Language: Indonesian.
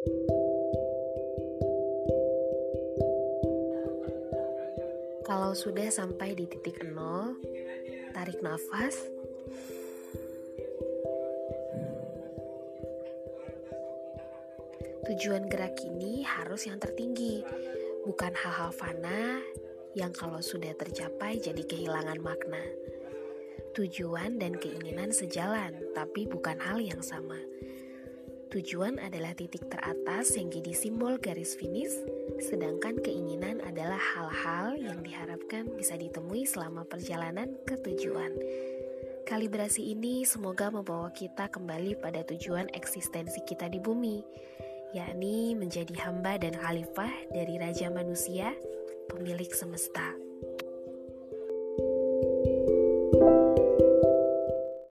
Kalau sudah sampai di titik nol, tarik nafas. Tujuan gerak ini harus yang tertinggi, bukan hal-hal fana yang kalau sudah tercapai jadi kehilangan makna. Tujuan dan keinginan sejalan, tapi bukan hal yang sama. Tujuan adalah titik teratas yang jadi simbol garis finish, sedangkan keinginan adalah hal-hal yang diharapkan bisa ditemui selama perjalanan ke tujuan. Kalibrasi ini semoga membawa kita kembali pada tujuan eksistensi kita di bumi, yakni menjadi hamba dan khalifah dari Raja Manusia, pemilik semesta.